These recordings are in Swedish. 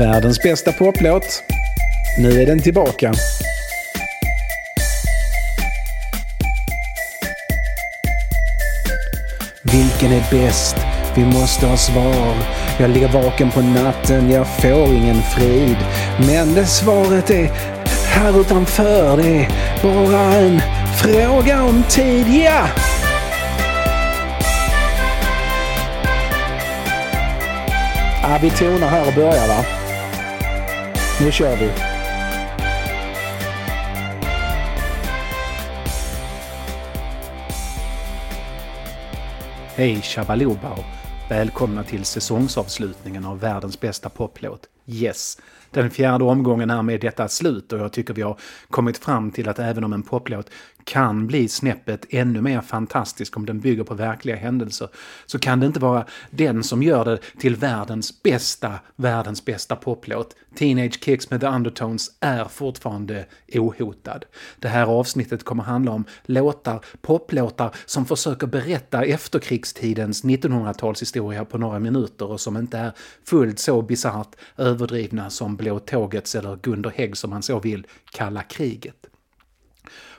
Världens bästa poplåt. Nu är den tillbaka. Vilken är bäst? Vi måste ha svar. Jag ligger vaken på natten, jag får ingen frid. Men det svaret är här utanför. Det är bara en fråga om tid, ja! Vi tonar här och börjar va? Nu kör vi. Hej Shabalobao! Välkomna till säsongsavslutningen av världens bästa poplåt. Yes! Den fjärde omgången är med detta slut och jag tycker vi har kommit fram till att även om en poplåt kan bli snäppet ännu mer fantastisk om den bygger på verkliga händelser så kan det inte vara den som gör det till världens bästa, världens bästa poplåt. Teenage Kicks med The Undertones är fortfarande ohotad. Det här avsnittet kommer handla om låtar, poplåtar som försöker berätta efterkrigstidens 1900-talshistoria på några minuter och som inte är fullt så bisarrt överdrivna som Blå tågets eller Gunder Hägg som man så vill kalla kriget.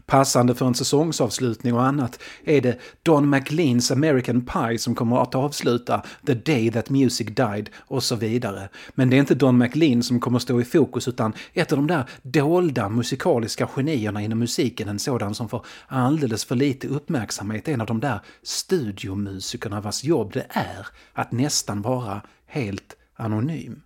Passande för en säsongsavslutning och annat är det Don McLeans American Pie som kommer att avsluta The Day That Music Died och så vidare. Men det är inte Don McLean som kommer att stå i fokus utan ett av de där dolda musikaliska genierna inom musiken, en sådan som får alldeles för lite uppmärksamhet, en av de där studiomusikerna vars jobb det är att nästan vara helt anonym.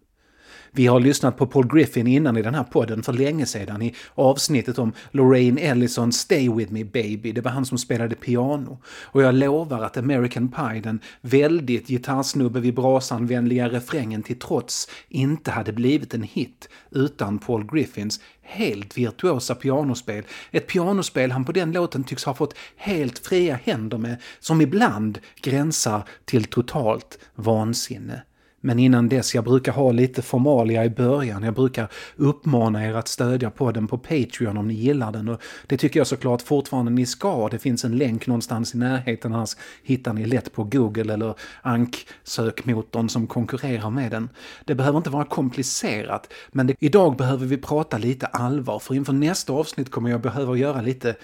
Vi har lyssnat på Paul Griffin innan i den här podden för länge sedan i avsnittet om Lorraine Ellison Stay With Me Baby. Det var han som spelade piano. Och jag lovar att American Pie, den väldigt gitarrsnubbe vid brasan-vänliga refrängen till trots, inte hade blivit en hit utan Paul Griffins helt virtuosa pianospel. Ett pianospel han på den låten tycks ha fått helt fria händer med, som ibland gränsar till totalt vansinne. Men innan dess, jag brukar ha lite formalia i början. Jag brukar uppmana er att stödja podden på Patreon om ni gillar den. Och det tycker jag såklart fortfarande ni ska. Det finns en länk någonstans i närheten, annars hittar ni lätt på Google eller Ank-sökmotorn som konkurrerar med den. Det behöver inte vara komplicerat, men det, idag behöver vi prata lite allvar. För inför nästa avsnitt kommer jag behöva göra lite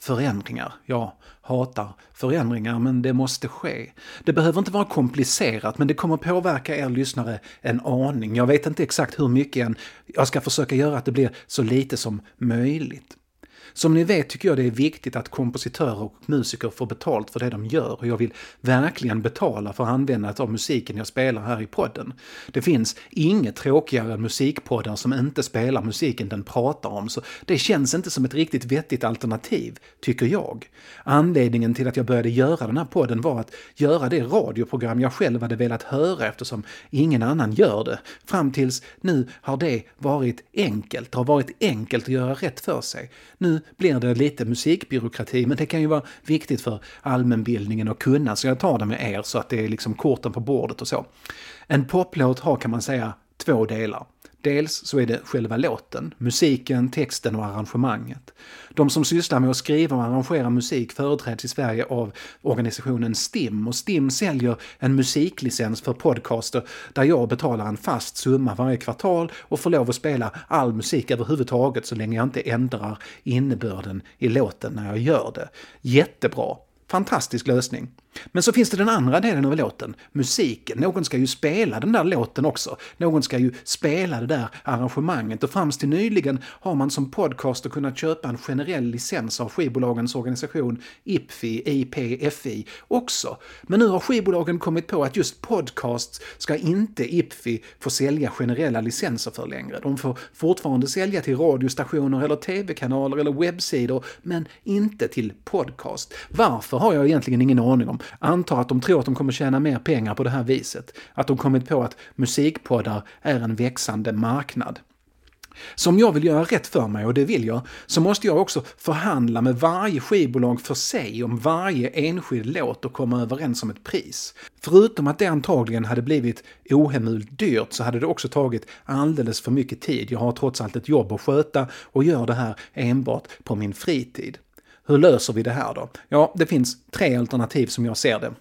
förändringar. Jag hatar förändringar, men det måste ske. Det behöver inte vara komplicerat, men det kommer påverka er lyssnare en aning. Jag vet inte exakt hur mycket än. Jag ska försöka göra att det blir så lite som möjligt. Som ni vet tycker jag det är viktigt att kompositörer och musiker får betalt för det de gör och jag vill verkligen betala för användandet av musiken jag spelar här i podden. Det finns inget tråkigare än musikpoddar som inte spelar musiken den pratar om, så det känns inte som ett riktigt vettigt alternativ, tycker jag. Anledningen till att jag började göra den här podden var att göra det radioprogram jag själv hade velat höra eftersom ingen annan gör det. Fram tills nu har det varit enkelt, det har varit enkelt att göra rätt för sig. Nu blir det lite musikbyråkrati, men det kan ju vara viktigt för allmänbildningen att kunna, så jag tar det med er så att det är liksom korten på bordet och så. En poplåt har kan man säga två delar. Dels så är det själva låten, musiken, texten och arrangemanget. De som sysslar med att skriva och arrangera musik företräds i Sverige av organisationen STIM och STIM säljer en musiklicens för podcaster där jag betalar en fast summa varje kvartal och får lov att spela all musik överhuvudtaget så länge jag inte ändrar innebörden i låten när jag gör det. Jättebra! Fantastisk lösning. Men så finns det den andra delen av låten, musiken. Någon ska ju spela den där låten också. Någon ska ju spela det där arrangemanget och fram till nyligen har man som podcaster kunnat köpa en generell licens av skivbolagens organisation IPFI, IPFI också. Men nu har skivbolagen kommit på att just podcasts ska inte IPFI få sälja generella licenser för längre. De får fortfarande sälja till radiostationer eller tv-kanaler eller webbsidor, men inte till podcast. Varför har jag egentligen ingen aning om antar att de tror att de kommer tjäna mer pengar på det här viset. Att de kommit på att musikpoddar är en växande marknad. Så om jag vill göra rätt för mig, och det vill jag, så måste jag också förhandla med varje skivbolag för sig om varje enskild låt och komma överens om ett pris. Förutom att det antagligen hade blivit ohemult dyrt så hade det också tagit alldeles för mycket tid. Jag har trots allt ett jobb att sköta och gör det här enbart på min fritid. Hur löser vi det här då? Ja, det finns tre alternativ som jag ser det.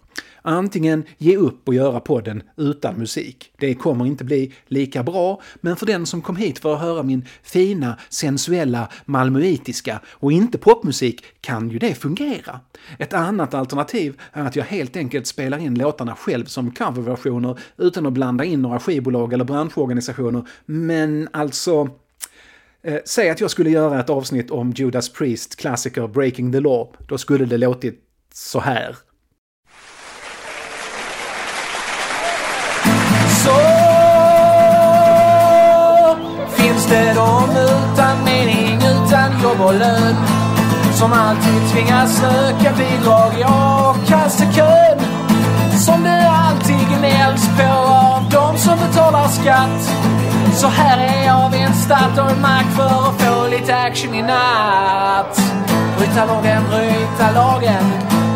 Antingen ge upp och göra podden utan musik. Det kommer inte bli lika bra, men för den som kom hit för att höra min fina, sensuella, malmöitiska och inte popmusik kan ju det fungera. Ett annat alternativ är att jag helt enkelt spelar in låtarna själv som coverversioner utan att blanda in några skivbolag eller branschorganisationer, men alltså Eh, säg att jag skulle göra ett avsnitt om Judas Priest klassiker Breaking the Law. Då skulle det låtit så här. Så finns det de utan mening, utan jobb och lön som alltid tvingas söka bidrag i a-kassekön. Som det alltid gnälls på av de som betalar skatt. Så här är jag vid en Statoil-mack för att få lite action i natt. Bryta lagen, bryta lagen,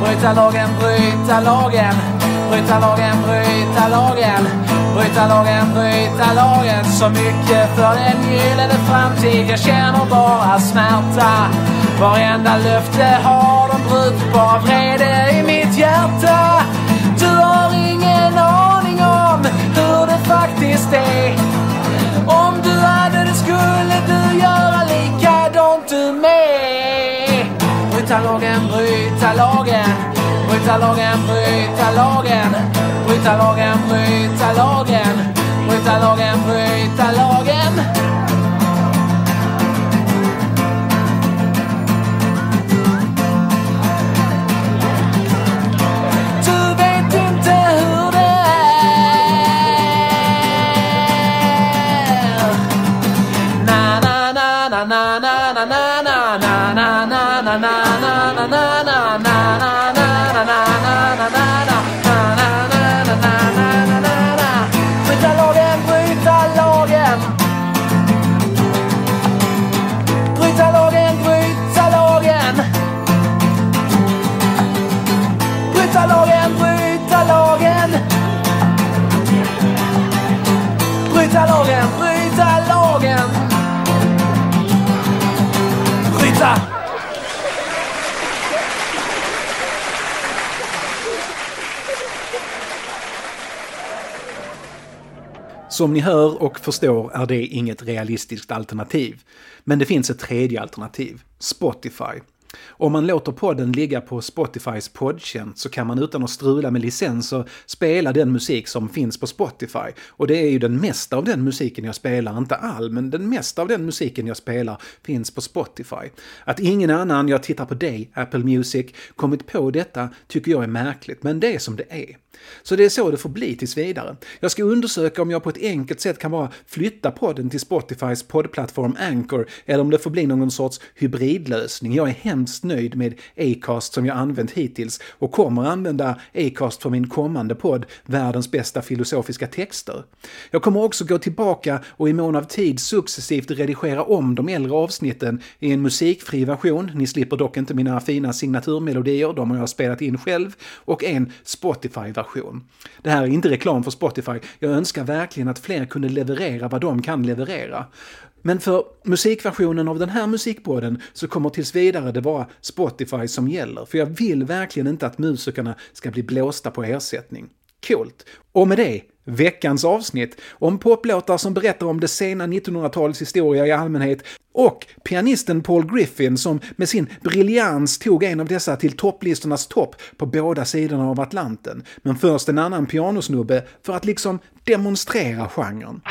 bryta lagen, bryta lagen. Bryta lagen, bryta lagen, bryta lagen, bryta lagen. Så mycket för den gyllene framtid, jag känner bara smärta. Varenda löfte har de brutit, bara vrede i mitt hjärta. Bryta lagen, bryta lagen, bryta lagen, bryta lagen, bryta lagen, bryta lagen. Som ni hör och förstår är det inget realistiskt alternativ. Men det finns ett tredje alternativ, Spotify. Om man låter podden ligga på Spotifys poddtjänst så kan man utan att strula med licenser spela den musik som finns på Spotify. Och det är ju den mesta av den musiken jag spelar, inte all, men den mesta av den musiken jag spelar finns på Spotify. Att ingen annan, jag tittar på dig, Apple Music, kommit på detta tycker jag är märkligt, men det är som det är. Så det är så det får bli tills vidare. Jag ska undersöka om jag på ett enkelt sätt kan bara flytta podden till Spotifys poddplattform Anchor eller om det får bli någon sorts hybridlösning. Jag är hemskt nöjd med Acast som jag använt hittills och kommer använda Acast för min kommande podd Världens bästa filosofiska texter. Jag kommer också gå tillbaka och i mån av tid successivt redigera om de äldre avsnitten i en musikfri version. Ni slipper dock inte mina fina signaturmelodier, de har jag spelat in själv, och en Spotify-version. Det här är inte reklam för Spotify. Jag önskar verkligen att fler kunde leverera vad de kan leverera. Men för musikversionen av den här musikpodden så kommer tills vidare det vara Spotify som gäller. För jag vill verkligen inte att musikerna ska bli blåsta på ersättning. Coolt! Och med det, veckans avsnitt om poplåtar som berättar om det sena 1900-talets historia i allmänhet och pianisten Paul Griffin som med sin briljans tog en av dessa till topplistornas topp på båda sidorna av Atlanten. Men först en annan pianosnubbe för att liksom demonstrera genren.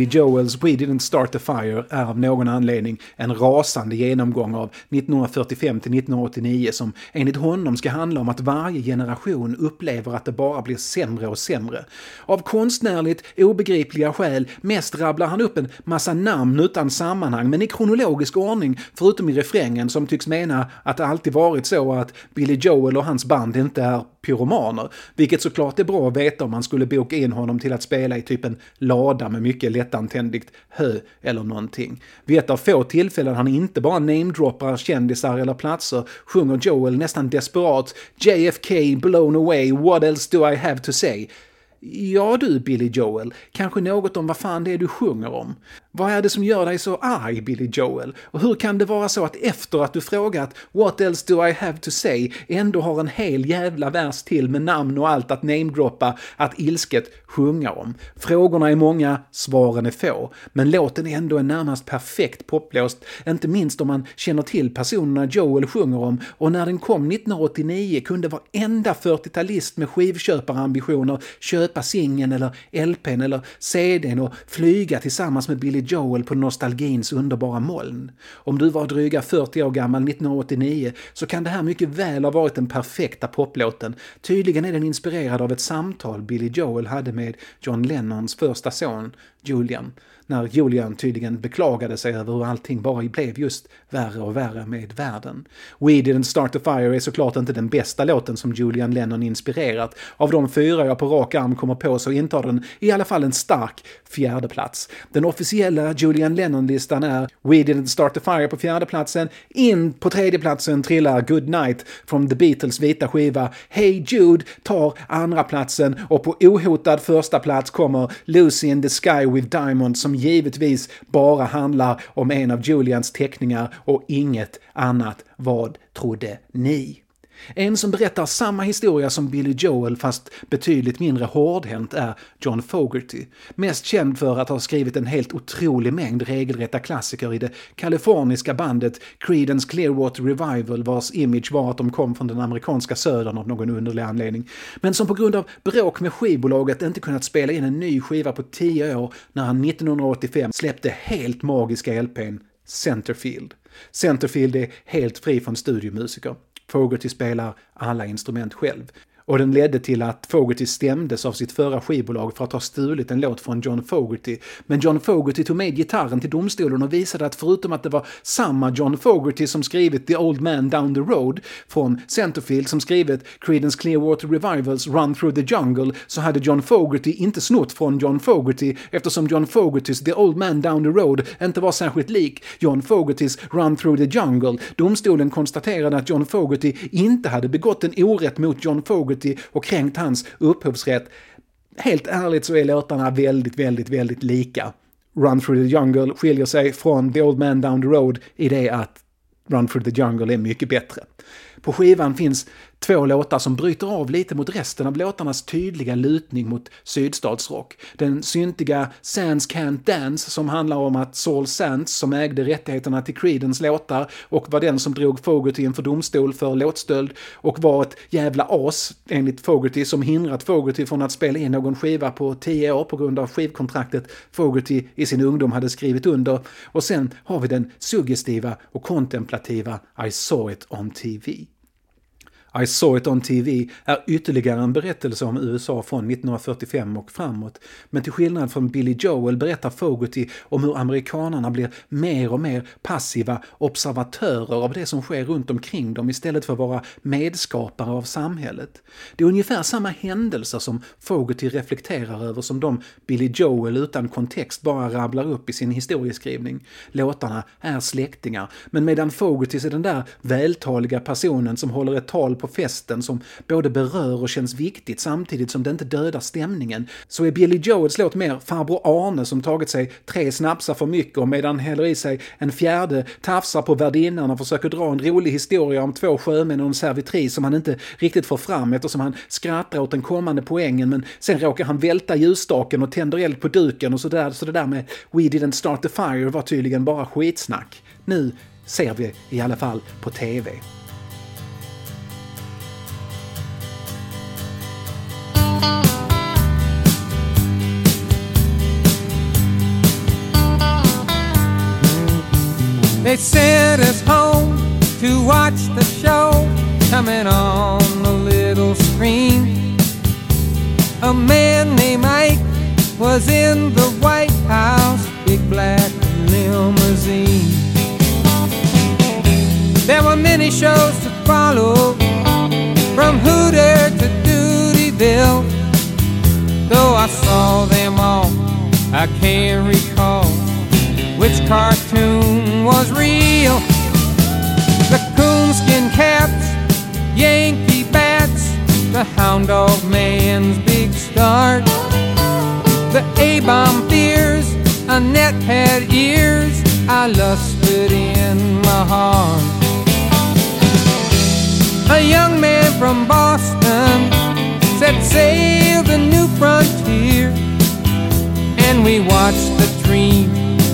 Billy Joels We Didn't Start the Fire är av någon anledning en rasande genomgång av 1945 till 1989 som enligt honom ska handla om att varje generation upplever att det bara blir sämre och sämre. Av konstnärligt obegripliga skäl mest rabblar han upp en massa namn utan sammanhang men i kronologisk ordning förutom i refrängen som tycks mena att det alltid varit så att Billy Joel och hans band inte är pyromaner. Vilket såklart är bra att veta om man skulle boka in honom till att spela i typ en lada med mycket lättantändligt hö eller någonting. Vid ett av få tillfällen han inte bara namedroppar kändisar eller platser sjunger Joel nästan desperat JFK blown away, what else do I have to say? Ja du, Billy Joel, kanske något om vad fan det är du sjunger om. Vad är det som gör dig så arg, Billy Joel? Och hur kan det vara så att efter att du frågat “What else do I have to say” ändå har en hel jävla vers till med namn och allt att namedroppa, att ilsket sjunga om? Frågorna är många, svaren är få. Men låten är ändå en närmast perfekt poplåst, inte minst om man känner till personerna Joel sjunger om och när den kom 1989 kunde varenda 40-talist med skivköparambitioner köpa köpa singeln eller LPn eller CDn och flyga tillsammans med Billy Joel på nostalgins underbara moln. Om du var dryga 40 år gammal 1989 så kan det här mycket väl ha varit den perfekta poplåten. Tydligen är den inspirerad av ett samtal Billy Joel hade med John Lennons första son Julian när Julian tydligen beklagade sig över hur allting bara blev just värre och värre med världen. We Didn't Start the Fire är såklart inte den bästa låten som Julian Lennon inspirerat. Av de fyra jag på rak arm kommer på så intar den i alla fall en stark fjärde plats. Den officiella Julian Lennon-listan är We Didn't Start the Fire på fjärde platsen. In på tredje platsen trillar Good Night från The Beatles vita skiva. Hey Jude tar andra platsen och på ohotad första plats kommer Lucy in the Sky with Diamond som givetvis bara handlar om en av Julians teckningar och inget annat. Vad trodde ni? En som berättar samma historia som Billy Joel fast betydligt mindre hårdhänt är John Fogerty. Mest känd för att ha skrivit en helt otrolig mängd regelrätta klassiker i det kaliforniska bandet Creedence Clearwater Revival vars image var att de kom från den amerikanska södern av någon underlig anledning. Men som på grund av bråk med skivbolaget inte kunnat spela in en ny skiva på tio år när han 1985 släppte helt magiska LPn Centerfield. Centerfield är helt fri från studiomusiker. Fogerty spelar alla instrument själv. Och den ledde till att Fogerty stämdes av sitt förra skivbolag för att ha stulit en låt från John Fogerty. Men John Fogerty tog med gitarren till domstolen och visade att förutom att det var samma John Fogerty som skrivit The Old Man Down the Road från Centerfield som skrivit Creedence Clearwater Revivals Run Through the Jungle så hade John Fogerty inte snott från John Fogerty eftersom John Fogertys The Old Man Down the Road inte var särskilt lik John Fogertys Run Through the Jungle. Domstolen konstaterade att John Fogerty inte hade begått en orätt mot John Fogerty och kränkt hans upphovsrätt. Helt ärligt så är låtarna väldigt, väldigt, väldigt lika. Run Through the Jungle skiljer sig från The Old Man Down the Road i det att Run Through the Jungle är mycket bättre. På skivan finns Två låtar som bryter av lite mot resten av låtarnas tydliga lutning mot sydstatsrock. Den syntiga Sands Can't Dance som handlar om att Saul Sands, som ägde rättigheterna till Creedence låtar och var den som drog Fogerty inför domstol för låtstöld och var ett jävla as enligt Fogerty som hindrat Fogerty från att spela in någon skiva på tio år på grund av skivkontraktet Fogerty i sin ungdom hade skrivit under. Och sen har vi den suggestiva och kontemplativa I saw it on TV. I saw it on TV är ytterligare en berättelse om USA från 1945 och framåt. Men till skillnad från Billy Joel berättar Fogerty om hur amerikanerna blir mer och mer passiva observatörer av det som sker runt omkring dem istället för att vara medskapare av samhället. Det är ungefär samma händelser som Fogerty reflekterar över som de Billy Joel utan kontext bara rabblar upp i sin historieskrivning. Låtarna är släktingar, men medan Fogerty är den där vältaliga personen som håller ett tal på festen som både berör och känns viktigt samtidigt som det inte dödar stämningen, så är Billy Joels låt mer farbror Arne som tagit sig tre snapsar för mycket och medan häller i sig en fjärde tafsar på värdinnan och försöker dra en rolig historia om två sjömän och en servitris som han inte riktigt får fram eftersom han skrattar åt den kommande poängen men sen råkar han välta ljusstaken och tänder eld på duken och sådär, så det där med “We didn't start the fire” var tydligen bara skitsnack. Nu ser vi i alla fall på TV. They sent us home to watch the show coming on the little screen. A man named Ike was in the White House, big black limousine. There were many shows to follow, from Hooter to Dutyville. Saw them all, I can't recall which cartoon was real. The coonskin caps, Yankee bats, the hound dog man's big start. The A-bomb fears, Annette had ears, I lusted in my heart. A young man from Boston set sail the new frontier, and we watched the dream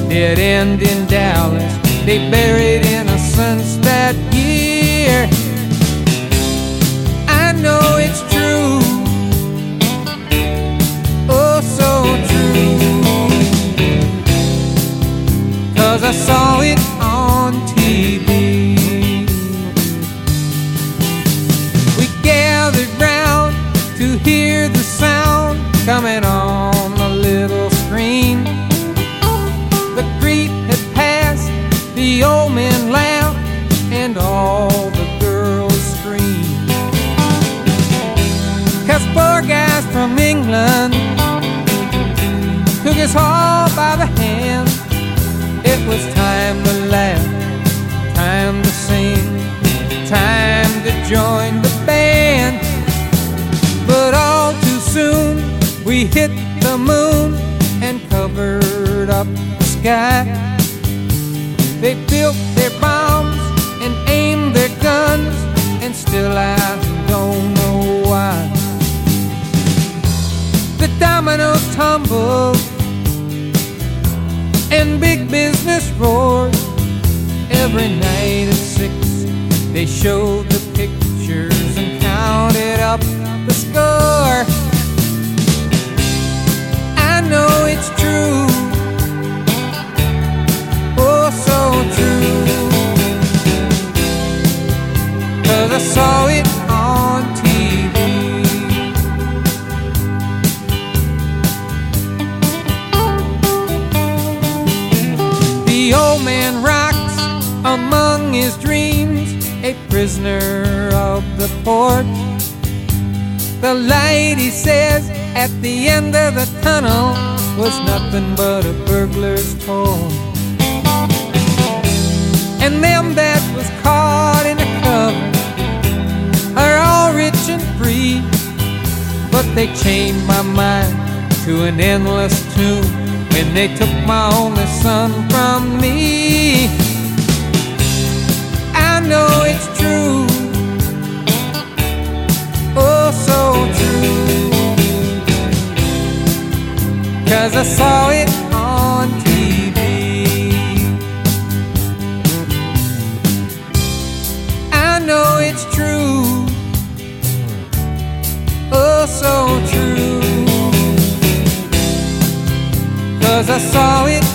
dead end in Dallas. They buried innocence that year. I know it's true. Oh, so true. Cause I saw it sky. They built their bombs and aimed their guns, and still I don't know why. The dominoes tumbled and big business roared. Every night at six, they showed the pictures and counted up the score. The light, he says, at the end of the tunnel was nothing but a burglar's toy. And them that was caught in a cover are all rich and free, but they chained my mind to an endless tomb when they took my only son from me. I know it's true. true. Cause I saw it on TV. I know it's true. Oh, so true. Cause I saw it.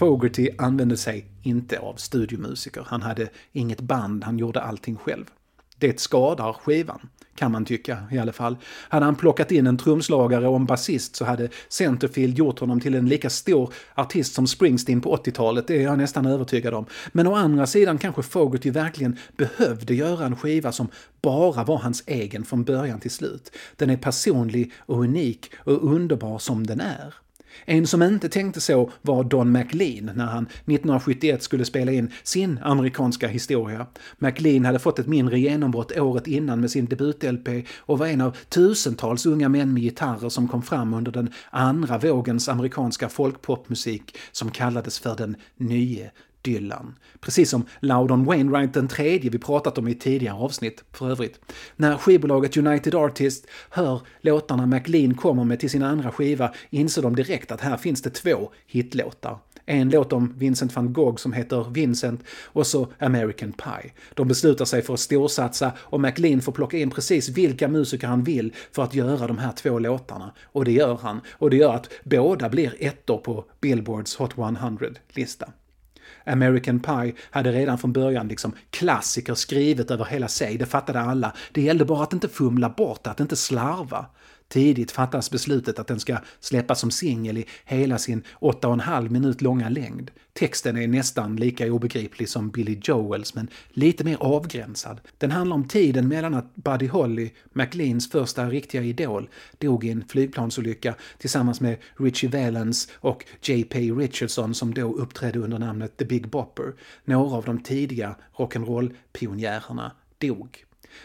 Fogerty använde sig inte av studiomusiker. Han hade inget band, han gjorde allting själv. Det skadar skivan, kan man tycka i alla fall. Hade han plockat in en trumslagare och en basist så hade Centerfield gjort honom till en lika stor artist som Springsteen på 80-talet, det är jag nästan övertygad om. Men å andra sidan kanske Fogerty verkligen behövde göra en skiva som bara var hans egen från början till slut. Den är personlig och unik och underbar som den är. En som inte tänkte så var Don McLean när han 1971 skulle spela in sin amerikanska historia. McLean hade fått ett mindre genombrott året innan med sin debut-LP och var en av tusentals unga män med gitarrer som kom fram under den andra vågens amerikanska folkpopmusik som kallades för den nye Dylan. Precis som Loudon Wainwright den tredje vi pratat om i tidigare avsnitt för övrigt. När skivbolaget United Artists hör låtarna McLean kommer med till sin andra skiva inser de direkt att här finns det två hitlåtar. En låt om Vincent van Gogh som heter Vincent och så American Pie. De beslutar sig för att storsatsa och McLean får plocka in precis vilka musiker han vill för att göra de här två låtarna. Och det gör han. Och det gör att båda blir ettor på Billboards Hot 100-lista. American Pie hade redan från början liksom klassiker skrivet över hela sig, det fattade alla. Det gällde bara att inte fumla bort att inte slarva. Tidigt fattas beslutet att den ska släppas som singel i hela sin 8,5 minut långa längd. Texten är nästan lika obegriplig som Billy Joels, men lite mer avgränsad. Den handlar om tiden mellan att Buddy Holly, McLeans första riktiga idol, dog i en flygplansolycka tillsammans med Richie Valens och J.P. Richardson som då uppträdde under namnet The Big Bopper. Några av de tidiga rock'n'roll-pionjärerna dog.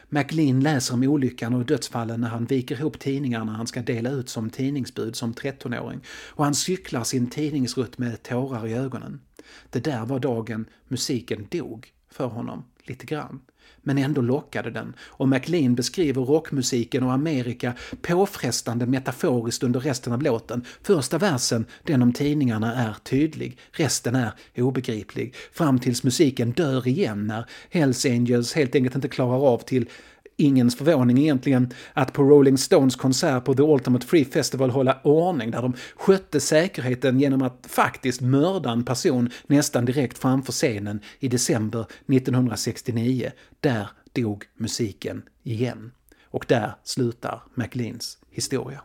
McLean läser om olyckan och dödsfallen när han viker ihop tidningarna han ska dela ut som tidningsbud som 13-åring och han cyklar sin tidningsrutt med tårar i ögonen. Det där var dagen musiken dog för honom, lite grann. Men ändå lockade den och McLean beskriver rockmusiken och Amerika påfrestande metaforiskt under resten av låten. Första versen, den om tidningarna, är tydlig. Resten är obegriplig. Fram tills musiken dör igen när Hells Angels helt enkelt inte klarar av till ingens förvåning egentligen att på Rolling Stones konsert på The Ultimate Free Festival hålla ordning där de skötte säkerheten genom att faktiskt mörda en person nästan direkt framför scenen i december 1969. Där dog musiken igen. Och där slutar McLeans historia.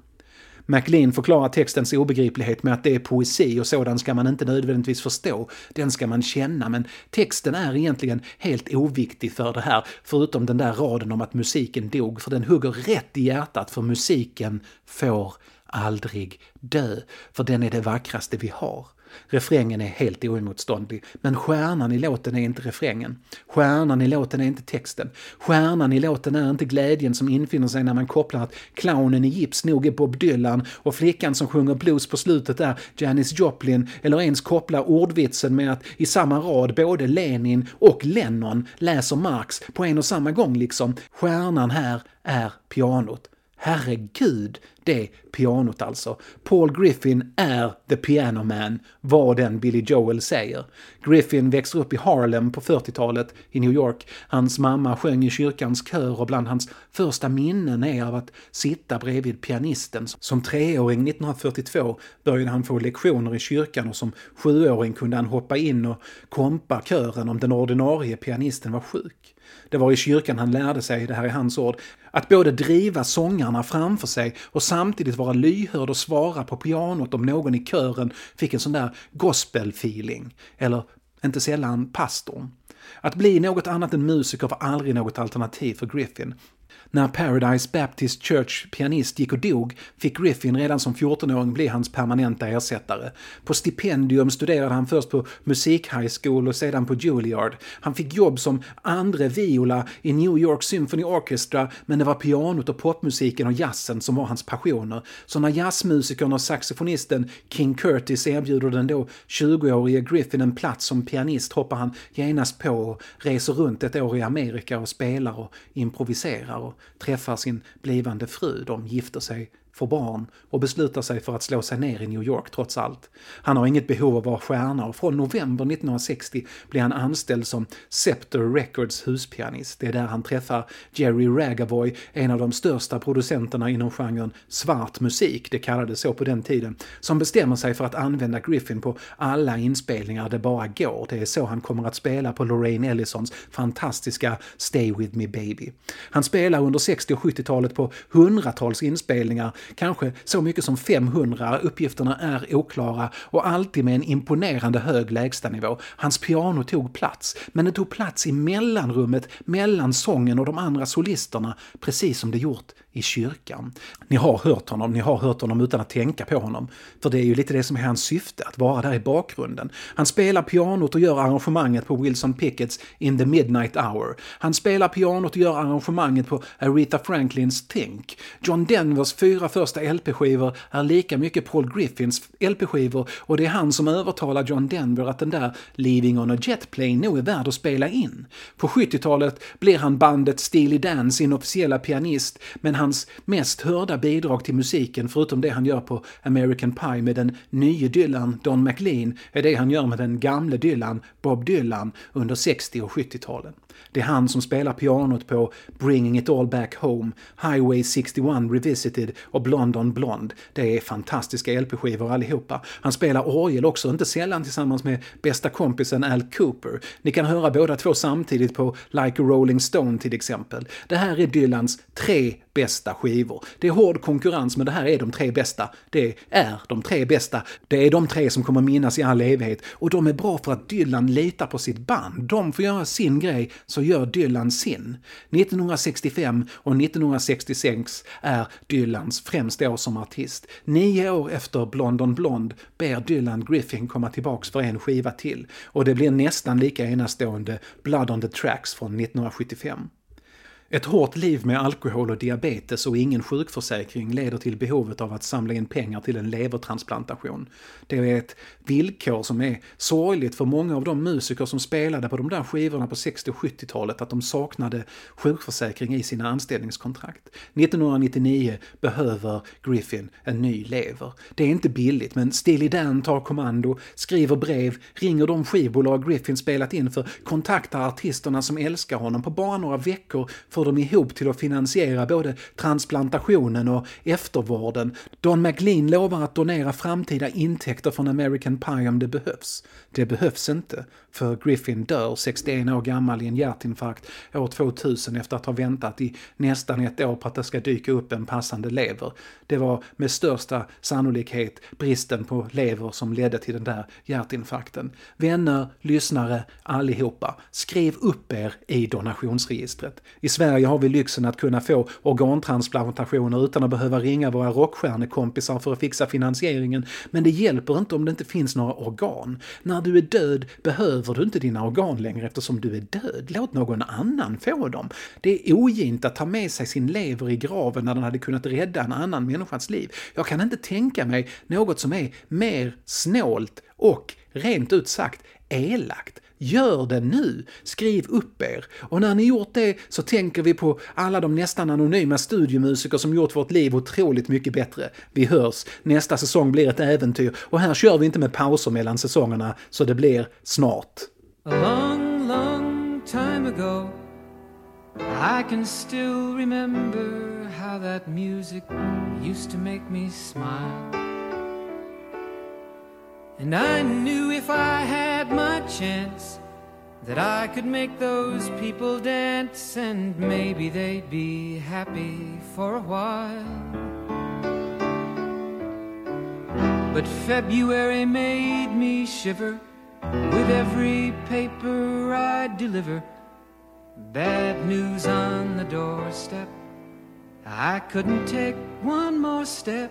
MacLean förklarar textens obegriplighet med att det är poesi och sådant ska man inte nödvändigtvis förstå, den ska man känna, men texten är egentligen helt oviktig för det här, förutom den där raden om att musiken dog, för den hugger rätt i hjärtat, för musiken får aldrig dö, för den är det vackraste vi har. Refrängen är helt oemotståndlig, men stjärnan i låten är inte refrängen. Stjärnan i låten är inte texten. Stjärnan i låten är inte glädjen som infinner sig när man kopplar att clownen i gips nog är Bob Dylan och flickan som sjunger blues på slutet är Janis Joplin eller ens kopplar ordvitsen med att i samma rad både Lenin och Lennon läser Marx på en och samma gång liksom. Stjärnan här är pianot. Herregud, det pianot alltså. Paul Griffin är the piano man, vad den Billy Joel säger. Griffin växer upp i Harlem på 40-talet i New York. Hans mamma sjöng i kyrkans kör och bland hans första minnen är av att sitta bredvid pianisten. Som treåring 1942 började han få lektioner i kyrkan och som sjuåring kunde han hoppa in och kompa kören om den ordinarie pianisten var sjuk. Det var i kyrkan han lärde sig, det här är hans ord, att både driva sångarna framför sig och samtidigt vara lyhörd och svara på pianot om någon i kören fick en sån där gospel-feeling. Eller inte sällan pastorn. Att bli något annat än musiker var aldrig något alternativ för Griffin. När Paradise Baptist Church pianist gick och dog fick Griffin redan som 14-åring bli hans permanenta ersättare. På stipendium studerade han först på musik-high school och sedan på Juilliard. Han fick jobb som andre viola i New York Symphony Orchestra men det var pianot och popmusiken och jazzen som var hans passioner. Så när jazzmusikern och saxofonisten King Curtis erbjuder den då 20-årige Griffin en plats som pianist hoppar han genast på och reser runt ett år i Amerika och spelar och improviserar och träffar sin blivande fru. De gifter sig får barn och beslutar sig för att slå sig ner i New York trots allt. Han har inget behov av att vara stjärna och från november 1960 blir han anställd som Scepter Records huspianist. Det är där han träffar Jerry Ragavoy, en av de största producenterna inom genren svart musik, det kallades så på den tiden, som bestämmer sig för att använda Griffin på alla inspelningar det bara går. Det är så han kommer att spela på Lorraine Ellisons fantastiska Stay With Me Baby. Han spelar under 60 och 70-talet på hundratals inspelningar kanske så mycket som 500. Uppgifterna är oklara och alltid med en imponerande hög lägstanivå. Hans piano tog plats, men det tog plats i mellanrummet mellan sången och de andra solisterna, precis som det gjort i kyrkan. Ni har hört honom, ni har hört honom utan att tänka på honom. För det är ju lite det som är hans syfte, att vara där i bakgrunden. Han spelar pianot och gör arrangemanget på Wilson Picketts In the Midnight Hour. Han spelar pianot och gör arrangemanget på Aretha Franklins Think. John Denvers fyra första LP-skivor är lika mycket Paul Griffins LP-skivor och det är han som övertalar John Denver att den där Leaving on a Jet Plane nog är värd att spela in. På 70-talet blir han bandet Steely Dans inofficiella pianist, men hans mest hörda bidrag till musiken, förutom det han gör på American Pie med den nye Dylan, Don McLean, är det han gör med den gamle Dylan, Bob Dylan, under 60 och 70-talen. Det är han som spelar pianot på Bringing It All Back Home, Highway 61 Revisited och Blond on Blond. Det är fantastiska LP-skivor allihopa. Han spelar orgel också, inte sällan tillsammans med bästa kompisen Al Cooper. Ni kan höra båda två samtidigt på Like a Rolling Stone till exempel. Det här är Dylans tre bästa skivor. Det är hård konkurrens men det här är de tre bästa. Det är de tre bästa. Det är de tre som kommer minnas i all evighet och de är bra för att Dylan litar på sitt band. De får göra sin grej så gör Dylan sin. 1965 och 1966 är Dylans främsta år som artist. Nio år efter Blond on Blond ber Dylan Griffin komma tillbaks för en skiva till och det blir nästan lika enastående Blood on the Tracks från 1975. Ett hårt liv med alkohol och diabetes och ingen sjukförsäkring leder till behovet av att samla in pengar till en levertransplantation. Det är ett villkor som är sorgligt för många av de musiker som spelade på de där skivorna på 60 och 70-talet, att de saknade sjukförsäkring i sina anställningskontrakt. 1999 behöver Griffin en ny lever. Det är inte billigt, men Steely Dan tar kommando, skriver brev, ringer de skivbolag Griffin spelat in för, kontaktar artisterna som älskar honom på bara några veckor får de ihop till att finansiera både transplantationen och eftervården. Don McLean lovar att donera framtida intäkter från American Pie om det behövs. Det behövs inte, för Griffin dör 61 år gammal i en hjärtinfarkt år 2000 efter att ha väntat i nästan ett år på att det ska dyka upp en passande lever. Det var med största sannolikhet bristen på lever som ledde till den där hjärtinfarkten. Vänner, lyssnare, allihopa, skriv upp er i donationsregistret. I Sverige Sverige har vi lyxen att kunna få organtransplantationer utan att behöva ringa våra rockstjärnekompisar för att fixa finansieringen. Men det hjälper inte om det inte finns några organ. När du är död behöver du inte dina organ längre eftersom du är död. Låt någon annan få dem. Det är ogint att ta med sig sin lever i graven när den hade kunnat rädda en annan människas liv. Jag kan inte tänka mig något som är mer snålt och rent ut sagt elakt. Gör det nu! Skriv upp er! Och när ni gjort det så tänker vi på alla de nästan anonyma studiomusiker som gjort vårt liv otroligt mycket bättre. Vi hörs, nästa säsong blir ett äventyr och här kör vi inte med pauser mellan säsongerna så det blir snart. A long, long time ago, I can still remember how that music used to make me smile. And I knew if I had my chance that I could make those people dance and maybe they'd be happy for a while. But February made me shiver with every paper I deliver. Bad news on the doorstep. I couldn't take one more step.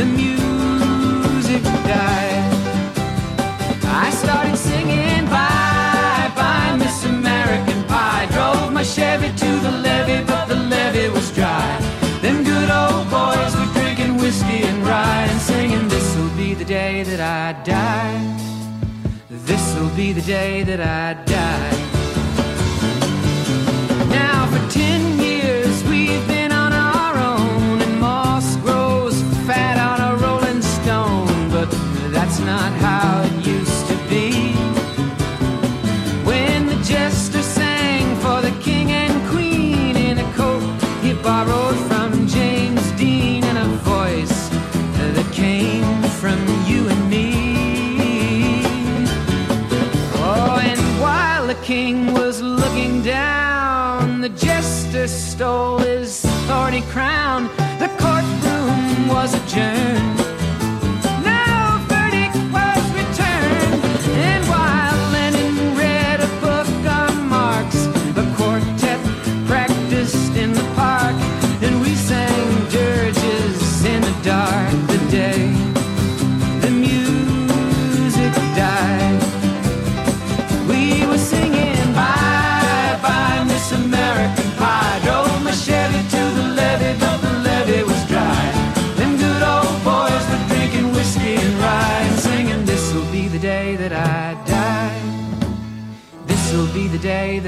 the music died. I started singing bye bye, Miss American Pie. Drove my Chevy to the levee, but the levee was dry. Them good old boys were drinking whiskey and rye and singing, This'll be the day that I die. This'll be the day that I down. The jester stole his thorny crown. The courtroom was adjourned.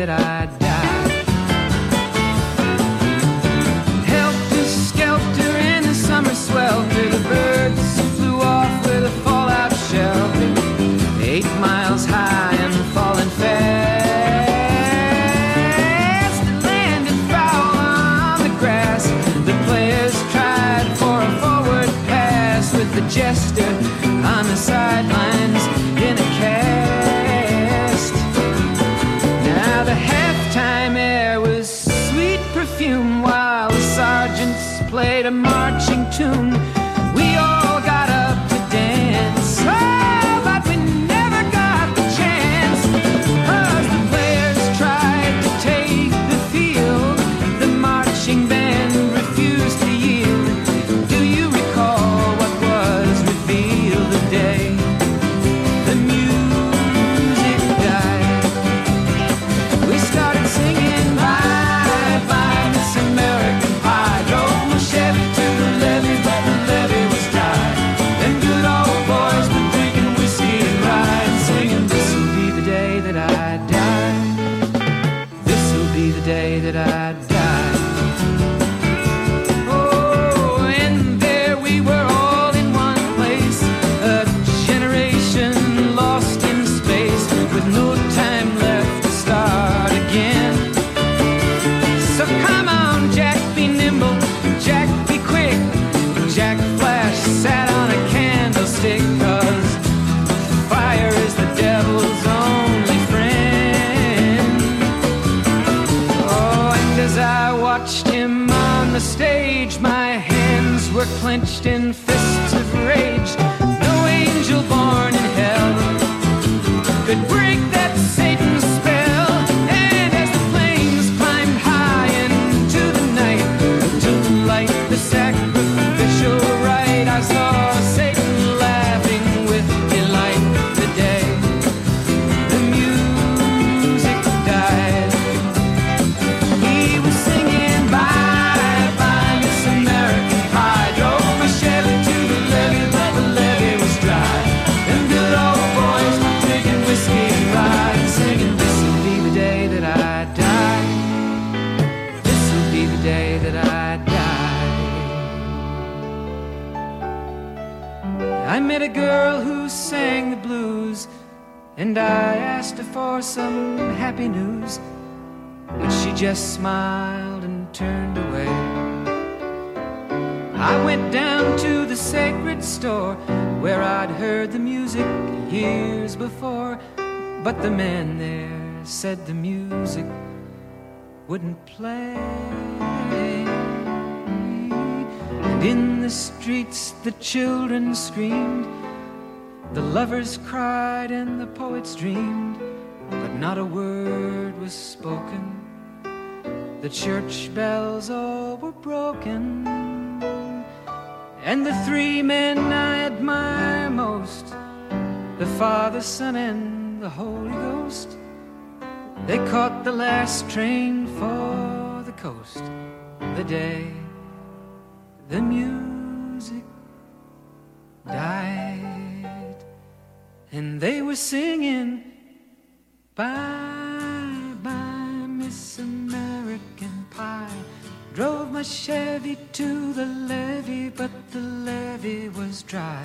that I too before. But the man there said the music wouldn't play. And in the streets the children screamed, the lovers cried, and the poets dreamed but not a word was spoken. The church bells all were broken, and the three men I admire most the Father, Son, and the Holy Ghost they caught the last train for the coast the day the music died, and they were singing. Bye bye, Miss American Pie. Drove my Chevy to the levee, but the levee was dry.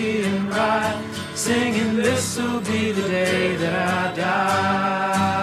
And ride, singing, This'll be the day that I die.